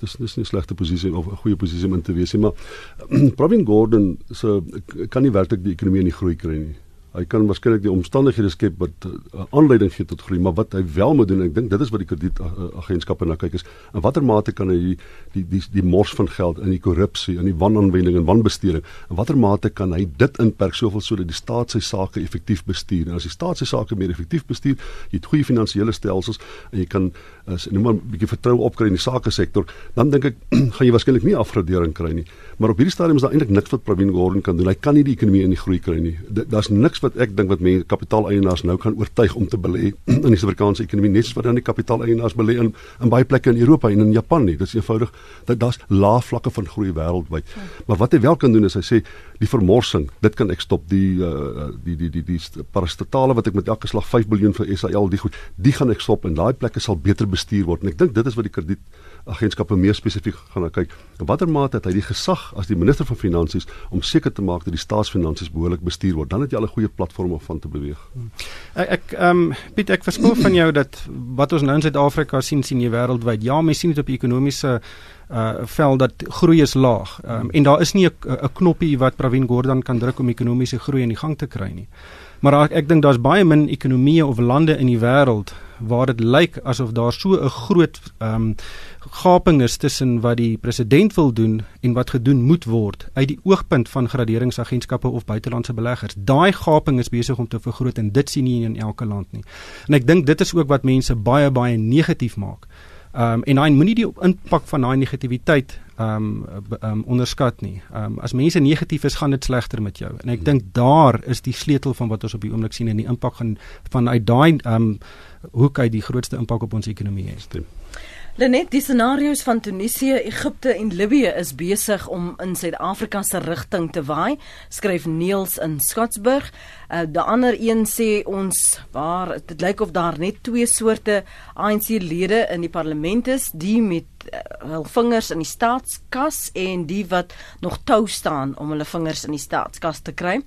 dis dis nie 'n slegte posisie of 'n goeie posisie om in te wees nie, maar Pravin Gordhan se kan nie werklik die ekonomie in die groei kry nie. Hy kan waarskynlik die omstandighede skep wat uh, aanleiding gee tot groei, maar wat hy wel moet doen, ek dink dit is wat die kredietagentskappe na kyk is, in watter mate kan hy die die die, die mors van geld in die korrupsie, in die wanaanwending en wanbesteding, in watter mate kan hy dit inperk soveel sodat die staat sy sake effektief bestuur? En as die staat sy sake meer effektief bestuur, jy het goeie finansiële stelsels en jy kan as noem maar 'n bietjie vertroue opkry in die sake sektor, dan dink ek gaan jy waarskynlik nie afgradering kry nie. Maar op hierdie stadium is daar eintlik niks wat Pravin Gordhan kan doen. Hy kan nie die ekonomie in die groei kry nie. Daar's niks wat ek dink wat mense kapitaaleienaars nou kan oortuig om te belê in die Suid-Afrikaanse ekonomie net soos wat dan die kapitaaleienaars belê in in baie plekke in Europa en in Japan nie. Dit is eenvoudig dat daar's lae vlakke van groei wêreldwyd. Maar wat hy wel kan doen is hy sê die vermorsing, dit kan ek stop die uh, die die die die, die parastatale wat ek met elke slag 5 miljard vir SAL die goed, die gaan ek stop en daai plekke sal beter bestuur word. En ek dink dit is wat die krediet agentskappe meer spesifiek gaan kyk. In watter mate het hy die gesag as die minister van finansies om seker te maak dat die staatsfinansies behoorlik bestuur word? Dan het jy al 'n goeie platform om van te beweeg. Ek ek ehm um, Piet ek verskil van jou dat wat ons nou in Suid-Afrika sien sien jy wêreldwyd. Ja, mense sien dit op die ekonomiese uh vel dat groei is laag. Ehm um, en daar is nie 'n knoppie wat Pravin Gordhan kan druk om ekonomiese groei in die gang te kry nie. Maar ek, ek dink daar's baie min ekonomieë of lande in die wêreld waar dit lyk asof daar so 'n groot ehm um, gaping is tussen wat die president wil doen en wat gedoen moet word uit die oogpunt van graderingsagentskappe of buitelandse beleggers. Daai gaping is besig om te vergroot en dit sien nie in elke land nie. En ek dink dit is ook wat mense baie baie negatief maak. Ehm um, en hy moenie die impak van daai negativiteit ehm um, um, onderskat nie. Ehm um, as mense negatief is, gaan dit slegter met jou. En ek dink daar is die sleutel van wat ons op die oomblik sien en die impak gaan vanuit daai ehm um, hoe kyk die grootste impak op ons ekonomie hê. Lenet, die scenario's van Tunesië, Egipte en Libië is besig om in Suid-Afrika se rigting te waai, skryf Neels in Skotsburg. Uh, die ander een sê ons waar dit lyk of daar net twee soorte ANC-lede in die parlement is, die met hul vingers in die staatskas en die wat nog tou staan om hulle vingers in die staatskas te kry.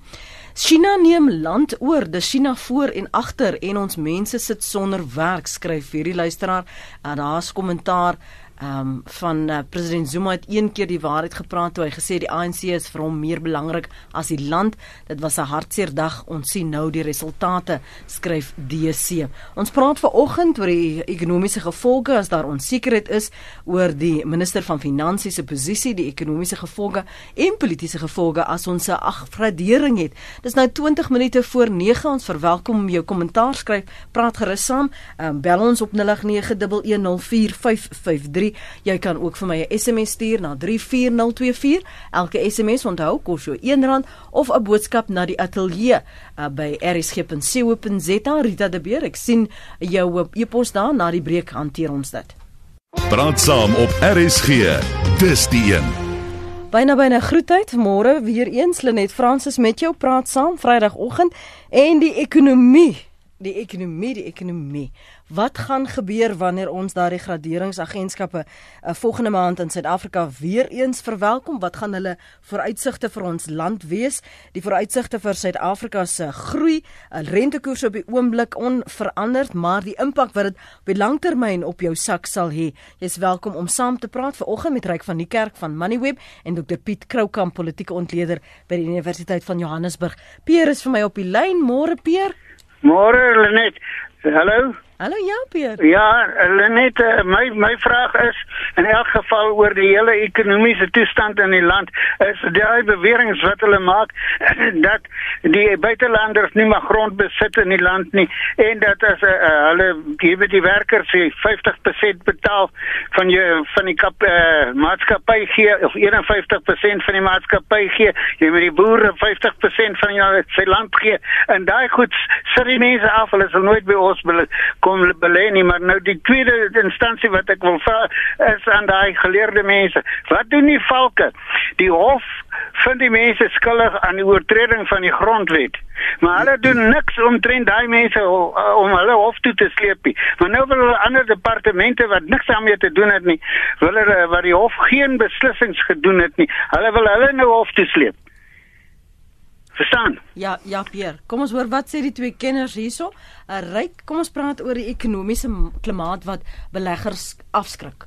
China neem land oor, dis China voor en agter en ons mense sit sonder werk, skryf hierdie luisteraar. Uh, Daar's kommentaar um, van uh, president Zuma het een keer die waarheid gepraat toe hy gesê die ANC is vir hom meer belangrik as die land. Dit was 'n hartseer dag. Ons sien nou die resultate, skryf DC. Ons praat vanoggend oor die ekonomiese gevolge as daar onsekerheid is oor die minister van finansies se posisie, die ekonomiese gevolge en politieke gevolge as ons 'n afgradering het. Dis nou 20 minute voor 9. Ons verwelkom jou kommentaar skryf. Praat gerus saam. Um, bel ons op 0891104553 3. Jy kan ook vir my 'n SMS stuur na 34024. Elke SMS onthou kos jou R1 of 'n boodskap na die ateljee uh, by rsg.co.za. Rita de Beer, ek sien jou e-pos daar na die breek hanteer ons dit. Praat saam op RSG. Dis die een. Byna byna groetheid môre weer eens Lenet Fransis met jou praat saam Vrydagoggend en die ekonomie die ekonomie die ekonomie Wat gaan gebeur wanneer ons daardie graderingsagentskappe uh, volgende maand in Suid-Afrika weer eens verwelkom? Wat gaan hulle vooruitsigte vir ons land wees? Die vooruitsigte vir Suid-Afrika se groei, 'n uh, rentekoers op die oomblik onveranderd, maar die impak wat dit op die langtermyn op jou sak sal hê. Jy's welkom om saam te praat vanoggend met Ryk van die Kerk van Moneyweb en Dr Piet Kroukamp, politieke ontleder by die Universiteit van Johannesburg. Peer is vir my op die lyn. Môre Peer. Môre Lenet. Hallo. Hallo ja, Pierre. Ja, Lenet, eh, my my vraag is in elk geval oor die hele ekonomiese toestand in die land. Is daai beweringe wat hulle maak dat die buitelanders nie meer grond besit in die land nie en dat as uh, hulle gee die werkers 50% betaal van jou van die kap uh, maatskappy gee of 51% van die maatskappy gee, jy moet die boere 50% van jou sy land gee en daai goed sit die mense af, hulle sal nooit by ons kom belê nie, maar nou die tweede instansie wat ek wil vra is aan daai geleerde mense. Wat doen die valke? Die hof vind die mense skuldig aan die oortreding van die grondwet. Maar hulle doen niks omtrent daai mense om hulle hof toe te sleep nie. Maar nou wil hulle ander departemente wat niks daarmee te doen het nie, wil hulle wat die hof geen beslissings gedoen het nie. Hulle wil hulle nou hof toe sleep. Verstaan? Ja, ja Pierre. Kom ons hoor wat sê die twee kenners hierso. 'n uh, Ryk, kom ons praat oor die ekonomiese klimaat wat beleggers afskrik.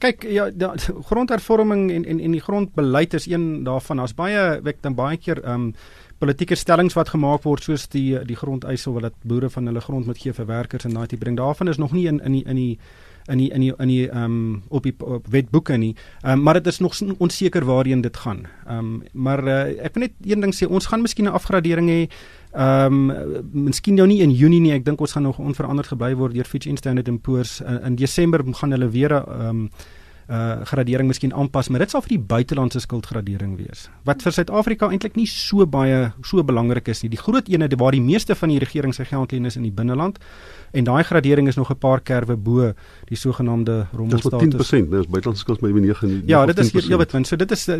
Kyk, ja, die grondhervorming en en en die grondbeleid is een daarvan. Daar's baie ek dink baie keer ehm um, politieke stellings wat gemaak word soos die die grondeise wil dat boere van hulle grond moet gee vir werkers en daai tipe ding. Daarvan is nog nie in in die in die in die in die in die ehm um, op die op wetboeke nie. Ehm um, maar dit is nog onseker waarheen dit gaan. Ehm um, maar uh, ek wil net een ding sê, ons gaan miskien 'n afgradering hê. Ehm um, miskien nou nie in Junie nie. Ek dink ons gaan nog onveranderd gebly word deur Fitch Standard & Poor's in, in Desember gaan hulle weer 'n ehm um, uh gradering miskien aanpas, maar dit sal vir die buitelandse skuldgradering wees. Wat vir Suid-Afrika eintlik nie so baie so belangrik is nie. Die groot ene waar die meeste van die regering se geld leen is in die binneland en daai gradering is nog 'n paar kerwe bo die sogenaamde rommelstatus. Dis 10%, dis buitelandse skuld met 9. Ja, dit is heel wat min. So dit is uh,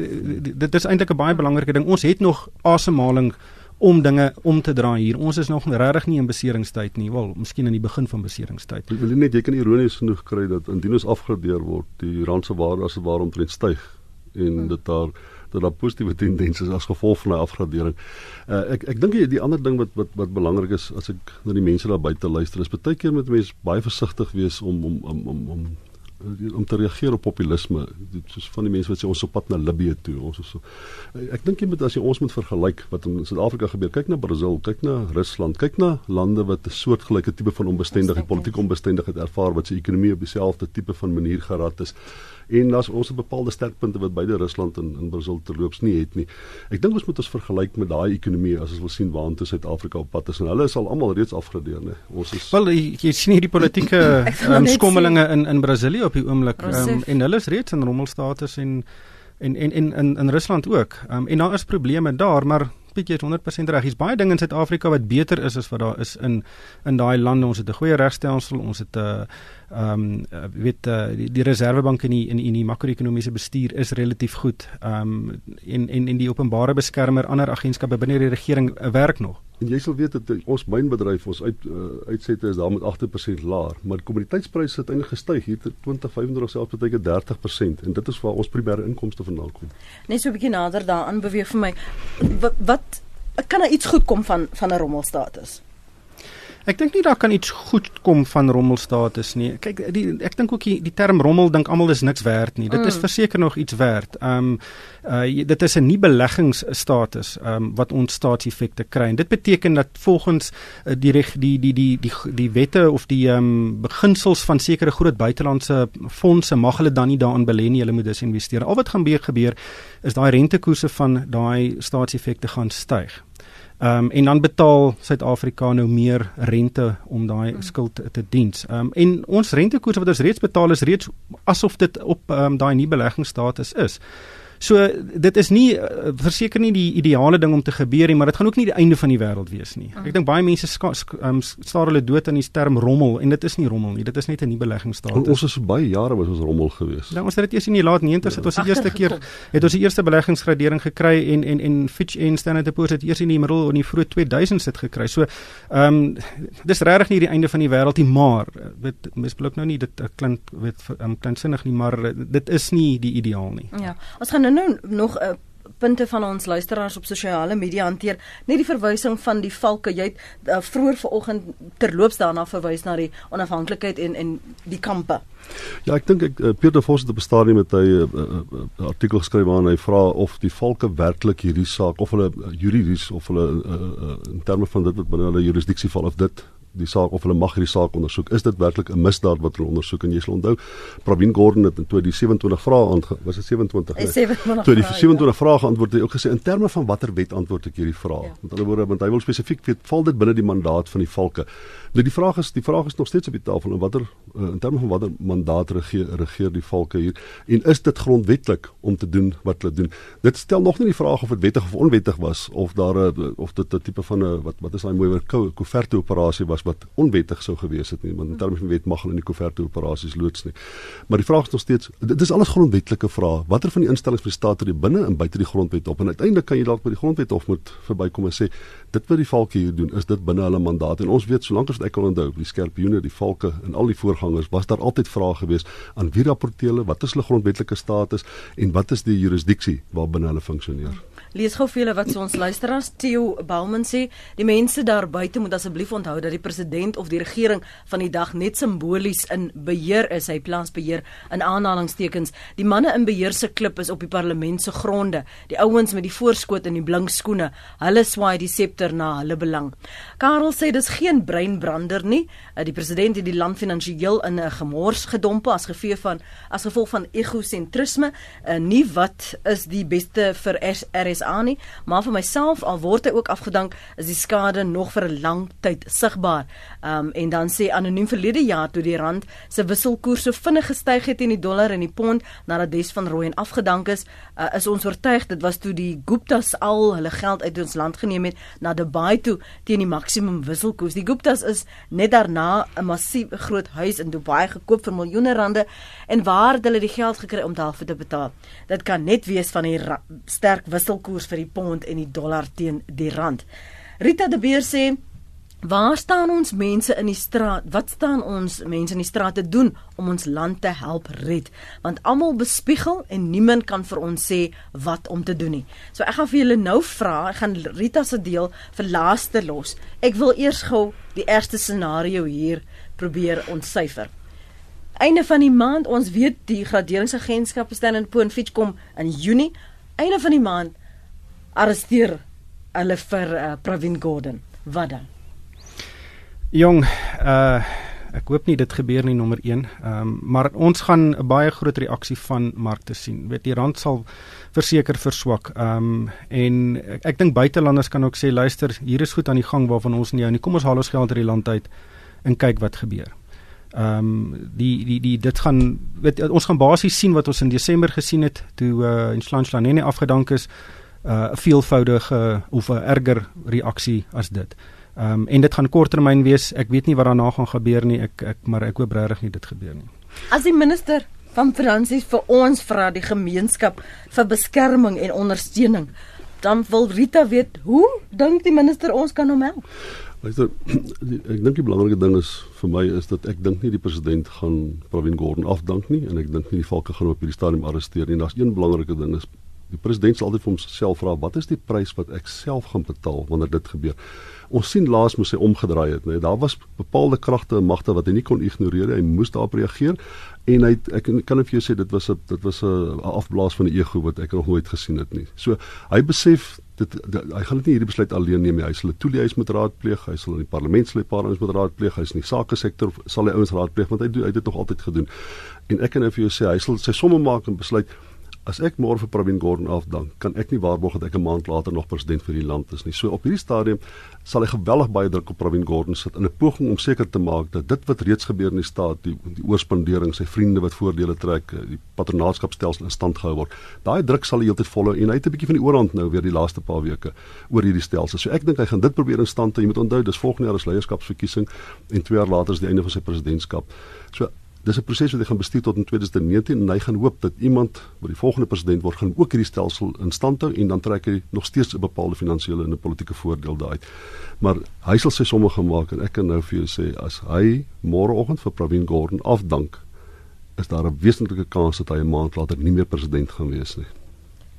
dit is eintlik 'n baie belangrike ding. Ons het nog asemhaling om dinge om te draai hier. Ons is nog regtig nie in beseringstyd nie. Wel, miskien in die begin van beseringstyd. Ek wil net jy kan ironies genoeg kry dat indien ons afgradeer word, die rand se waarde as waar omtrent styg en hmm. dit daar dat daar positiewe tendense is as gevolg van daai afgradering. Uh, ek ek dink die ander ding wat wat wat belangrik is as ek na die mense daar buite luister, is baie keer met mense baie versigtig wees om om om om om om te reageer op populisme soos van die mense wat sê ons op pad na Libië toe ons is so eh, ek dink jy moet as jy ons moet vergelyk wat in Suid-Afrika gebeur kyk na Brasil kyk na Rusland kyk na lande wat 'n soortgelyke tipe van onbestendigheid politieke onbestendigheid ervaar wat se ekonomie op dieselfde tipe van manier gerad is en as ons 'n bepaalde sterkpunte wat beide Rusland en in Brasil terloops nie het nie. Ek dink ons moet ons vergelyk met daai ekonomie as ons wil sien waantoe Suid-Afrika op pad is en hulle is al almal reeds afgradeer, né? Ons is Wel jy, jy sien hierdie politieke um, skommelinge in in Brasilië op die oomblik um, en hulle is reeds in rommelstatus en en en in in in Rusland ook. Um, en daar is probleme daar, maar Piet jy is 100% reg. Hier's baie dinge in Suid-Afrika wat beter is as wat daar is in in daai lande. Ons het 'n goeie regstelsel, ons het 'n uh, ehm um, weet uh, die, die reservebank in die in, in die makro-ekonomiese bestuur is relatief goed. Ehm um, en en en die openbare beskermer ander agentskappe binne die regering werk nog. En jy sal weet dat ons mynbedryf ons uit uh, uitsette is daar met 8% laer, maar kommoditeitspryse het eintlik gestyg hier tot 20, 25 selfs baie keer 30% en dit is waar ons primêre inkomste vandaan kom. Net so 'n bietjie nader daaraan beweeg vir my wat, wat kan er iets goed kom van van 'n rommelstatus? Ek dink nie daar kan iets goed kom van rommelstatus nie. Kyk, die, ek dink ook die, die term rommel dink almal is niks werd nie. Dit mm. is verseker nog iets werd. Ehm um, uh dit is 'n nie beleggingsstatus ehm um, wat ons staatseffekte kry. En dit beteken dat volgens uh, die, reg, die die die die die wette of die ehm um, beginsels van sekere groot buitelandse fondse mag hulle dan nie daarin belê nie. Hulle moet dus investeer. Al wat gaan gebeur is daai rentekoerse van daai staatseffekte gaan styg. Ehm um, en dan betaal Suid-Afrika nou meer rente om daai hmm. skuld te, diens. Ehm um, en ons rentekoers wat ons reeds betaal is reeds asof dit op ehm um, daai nuwe beleggingsstatus is. So dit is nie uh, verseker nie die ideale ding om te gebeur nie, maar dit gaan ook nie die einde van die wêreld wees nie. Ek dink baie mense um, staar hulle dood aan die term rommel en dit is nie rommel nie. Dit is net 'n nuwe beleggingsstaat. Ons is baie jare was ons rommel geweest. Nou ons het dit eers in die laat 90s het ons die eerste keer het ons die eerste beleggingsgradering gekry en en en Fitch en Standard & Poor's het eers in die middel in die vroeë 2000s dit gekry. So ehm um, dis regtig nie die einde van die wêreld nie, maar weet mens blok nou nie dit klink weet um, kleinsinnig nie, maar dit is nie die ideaal nie. Ja. Ons gaan nou nog 'n uh, punte van ons luisteraars op sosiale media hanteer. Net die verwysing van die valke. Jy het uh, vroeër vanoggend terloops daarna verwys na die onafhanklikheid en en die kampe. Ja ek dink ek uh, Pieter Vos het op 'n stadium met hy 'n uh, uh, uh, artikel geskryf waarin hy vra of die valke werklik hierdie saak of hulle uh, juridies of hulle uh, uh, in terme van dit wat binne hulle jurisdiksie val of dit die saak of hulle mag hierdie saak ondersoek. Is dit werklik 'n misdaad wat hulle ondersoek? En jy sal onthou Pravin Gordhan het in 2027 vrae aangehou. Was dit 27? Nee. 27 toe die 27 vrae geantwoord het, ook gesê in terme van watter wet antwoord ek hierdie vrae. Ja. Met ander woorde, want hy wil spesifiek weet, val dit binne die mandaat van die valke? Nou die vraag is, die vraag is nog steeds op die tafel en watter uh, in terme van watter mandaat regeer regeer die valke hier en is dit grondwetlik om te doen wat hulle doen? Dit stel nog nie die vraag of dit wettig of onwettig was of daar 'n of dit 'n tipe van 'n wat wat is daai mooi woord koeverte operasie was wat onwettig sou gewees het nie want in terme van wet mag hulle nie koeverte operasies loods nie. Maar die vraag is nog steeds dit is alles grondwetlike vrae. Watter van die instellings bestaan ter binne en buite die grondwet op en uiteindelik kan jy dalk by die grondwet hof moet verbykom en sê dit wat die valke hier doen is dit binne hulle mandaat en ons weet solank as ek kan onthou die skerpioene die valke en al die voorgangers was daar altyd vrae gewees aan wie rapporteer hulle wat is hulle grondwetlike status en wat is die jurisdiksie waarbinne hulle funksioneer. Lees gou vir julle wat so ons luisteraars Theo Bauman sê, die mense daar buite moet asseblief onthou dat die president of die regering van die dag net simbolies in beheer is, hy plaasbeheer in aanhalingstekens. Die manne in beheer se klip is op die parlement se gronde. Die ouens met die voorskoot en die blink skoene, hulle swaai die septer na hulle belang. Karel sê dis geen breinbrander nie. Uh, Die president het die land finansiëel in 'n gemors gedomp as gevolg van as gevolg van egosentrisme. Uh, nie wat is die beste vir S- RSA nie, maar vir myself al word hy ook afgedank, is die skade nog vir 'n lang tyd sigbaar. Um en dan sê anoniem verlede jaar toe die rand se wisselkoers so vinnig gestyg het teen die dollar en die pond nadat Des van Rooyen afgedank is, uh, is ons oortuig dit was toe die Guptas al hulle geld uit ons land geneem het na Dubai toe teen die maksimum wisselkoers. Die Guptas is net daarna 'n massiewe groot huis in Dubai gekoop vir miljoene rande en waar het hulle die geld gekry om daarvoor te betaal? Dit kan net wees van die sterk wisselkoers vir die pond en die dollar teen die rand. Rita de Beer sê Waar staan ons mense in die straat? Wat staan ons mense in die straat te doen om ons land te help red? Want almal bespiegel en niemand kan vir ons sê wat om te doen nie. So ek gaan vir julle nou vra, ek gaan Rita se deel vir laaste los. Ek wil eers gou die eerste scenario hier probeer ontsyfer. Einde van die maand, ons weet die graderingsagentskap Standard Poor's Fitch kom in Junie. Einde van die maand arresteer hulle vir uh, Pravin Gordhan. Wat dan? Jong, uh ek hoop nie dit gebeur nie nommer 1. Ehm um, maar ons gaan 'n baie groot reaksie van markte sien. Weet die rand sal verseker verswak. Ehm um, en ek, ek dink buitelanders kan ook sê luister, hier is goed aan die gang waarvan ons nie hou nie. Kom ons haal ons geld uit die land uit en kyk wat gebeur. Ehm um, die die die dit gaan weet ons gaan basies sien wat ons in Desember gesien het toe uh Inslanslanene afgedank is, uh 'n veelvoudige of 'n erger reaksie as dit. Ehm um, en dit gaan korttermyn wees. Ek weet nie wat daarna gaan gebeur nie. Ek ek maar ek hoop regtig nie dit gebeur nie. As die minister van finansies vir ons vra die gemeenskap vir beskerming en ondersteuning, dan wil Rita weet hoe dink die minister ons kan hom help? Luister, ek dink die belangrike ding is vir my is dat ek dink nie die president gaan Pravin Gordhan afdank nie en ek dink nie die valke gaan op hierdie stadium arresteer nie. Daar's een belangrike ding is die president sal altyd vir homself vra wat is die prys wat ek self gaan betaal wanneer dit gebeur. Ons sien laas moes hy omgedraai het, nee. Daar was bepaalde kragte en magte wat hy nie kon ignoreer nie. Hy moes daarop reageer en hy ek kan net vir jou sê dit was 'n dit was 'n afblaas van die ego wat ek nog nooit gesien het nie. So hy besef dit, dit hy gaan dit nie hierdie besluit alleen neem nie. Hy sal 'n toeliehuis moet raadpleeg, hy sal in die parlement sal hy paar ouens moet raadpleeg, hy is in die sake sektor sal hy ouens raadpleeg want hy doen hy het dit nog altyd gedoen. En ek kan nou vir jou sê hy sal sy somme maak en besluit As ek môre vir Pravin Gordhan afdank, kan ek nie waarborg dat ek 'n maand later nog president vir die land is nie. So op hierdie stadium sal hy geweldig baie druk op Pravin Gordhan sit in 'n poging om seker te maak dat dit wat reeds gebeur in die staat, die die oorspandering, sy vriende wat voordele trek, die patronaatskapstelsel in stand gehou word. Daai druk sal hy heeltyd volhou en hy het 'n bietjie van die oorhand nou weer die laaste paar weke oor hierdie stelsel. So ek dink hy gaan dit probeer in stand hou. Jy moet onthou, dis volgende jaar is leierskapsverkiesing en 2 jaar later is die einde van sy presidentskap. So dis 'n proses wat hy gaan bestuur tot in 2019 en hy gaan hoop dat iemand wat die volgende president word gaan ook hierdie stelsel in stand hou en dan trek hy nog steeds 'n bepaalde finansiële en 'n politieke voordeel daaruit. Maar hy sal sy somme gemaak en ek kan nou vir jou sê as hy môreoggend vir Pravin Gordhan afdank is daar 'n wesentlike kans dat hy 'n maand later nie meer president gaan wees nie.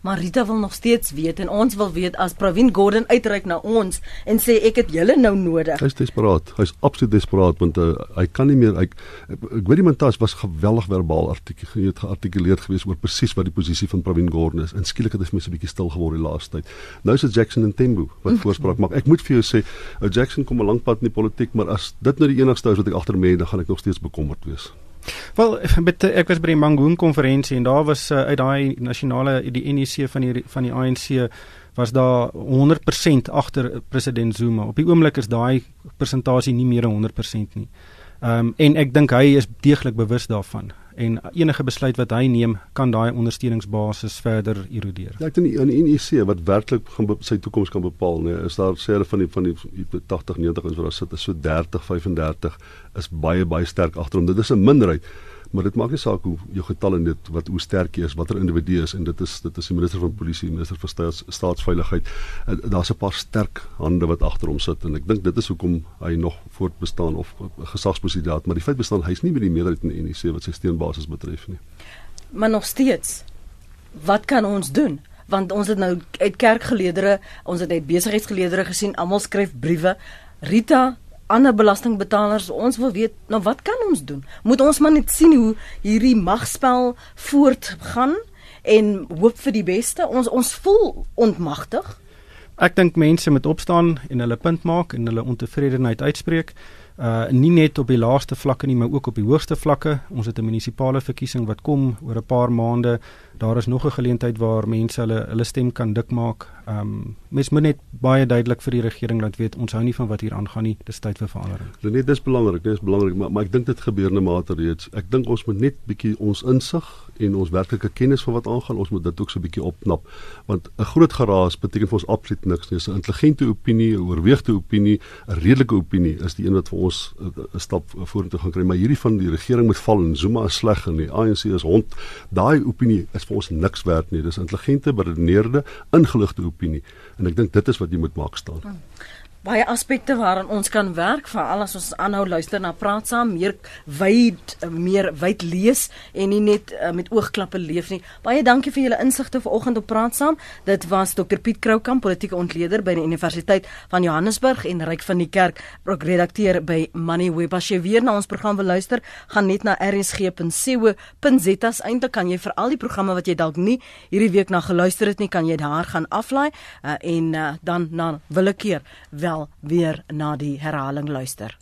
Maar Rita wil nog steeds weet en ons wil weet as Pravin Gordhan uitreik na ons en sê ek het julle nou nodig. Hy's desperaat. Hy's absoluut desperaat want uh, hy kan nie meer hy ek, ek weet die Mantas was geweldig verbaal artikuleer geartikuleerd geweest oor presies wat die posisie van Pravin Gordhan is. En skielik het hy vir my so 'n bietjie stil geword die laaste tyd. Nou is dit Jackson en Tembo wat voorspraak maak. Ek moet vir jou sê, ou Jackson kom 'n lank pad in die politiek, maar as dit nou die enigste is wat ek agter my het, dan gaan ek nog steeds bekommerd wees. Wel, met ek was by die Mangoon konferensie en daar was uh, uit daai nasionale die NEC van die van die ANC was daar 100% agter president Zuma. Op die oomblik is daai persentasie nie meer 100% nie. Ehm um, en ek dink hy is deeglik bewus daarvan en enige besluit wat hy neem kan daai ondersteuningsbasis verder erodeer. Ja, ek dink in die NEC wat werklik gaan sy toekoms kan bepaal, nee, is daar sê hulle van die van die 80 90 ons wat daar sit is so 30 35 is baie baie sterk agter hom. Dit is 'n minderheid. Maar dit maak nie saak hoe jou getalle net wat hoe sterk jy is, watter individu is en dit is dit is die minister van polisie, minister van staats, staatsveiligheid. Daar's 'n paar sterk hande wat agter hom sit en ek dink dit is hoekom hy nog voortbestaan of gesagsposisie het, maar die feit bestaan hy's nie met die meerderheid in die NEC wat sy steunbasis betref nie. Maar nog steeds wat kan ons doen? want ons het nou uit kerkgeleerdere, ons het uit besigheidsgeleerdere gesien, almal skryf briewe. Rita ander belastingbetalers ons wil weet nou wat kan ons doen? Moet ons maar net sien hoe hierdie magspel voortgaan en hoop vir die beste? Ons ons voel ontmagtig. Ek dink mense moet opstaan en hulle punt maak en hulle ontevredenheid uitspreek uh nie net op die laaste vlakke nie, maar ook op die hoogste vlakke. Ons het 'n munisipale verkiesing wat kom oor 'n paar maande. Daar is nog 'n geleentheid waar mense hulle hulle stem kan dik maak. Um mens moet net baie duidelik vir die regering laat weet ons hou nie van wat hier aangaan nie. Dis tyd vir verandering. Dit is belangrik, dit is belangrik, maar maar ek dink dit gebeur net mate reeds. Ek dink ons moet net bietjie ons insig en ons werklike kennis van wat aangaan, ons moet dit ook so 'n bietjie opknap. Want 'n groot geraas beteken vir ons absoluut niks nie. 'n Intelligente opinie, 'n oorweegde opinie, 'n redelike opinie is die een wat vir ons 'n stap vorentoe gaan kry. Maar hierdie van die regering moet val en Zuma is sleg en die ANC is hond. Daai opinie is vir ons niks werd nie. Dis intelligente, beredeneerde, ingeligte opinie. En ek dink dit is wat jy moet maak staan. Hmm baie aspekte waaraan ons kan werk veral as ons aanhou luister na praat saam meer wyd meer wyd lees en nie net uh, met oogklappe leef nie. Baie dankie vir julle insigte vanoggend op praat saam. Dit was Dr Piet Kroukamp politieke ontleder by die Universiteit van Johannesburg en Ryk van die Kerk ook redakteur by Moneyweb as jy weer na ons program wil luister gaan net na rsg.co.za eintlik kan jy vir al die programme wat jy dalk nie hierdie week na geluister het nie kan jy daar gaan aflaai uh, en uh, dan na willekeur wel weer na die herhaling luister.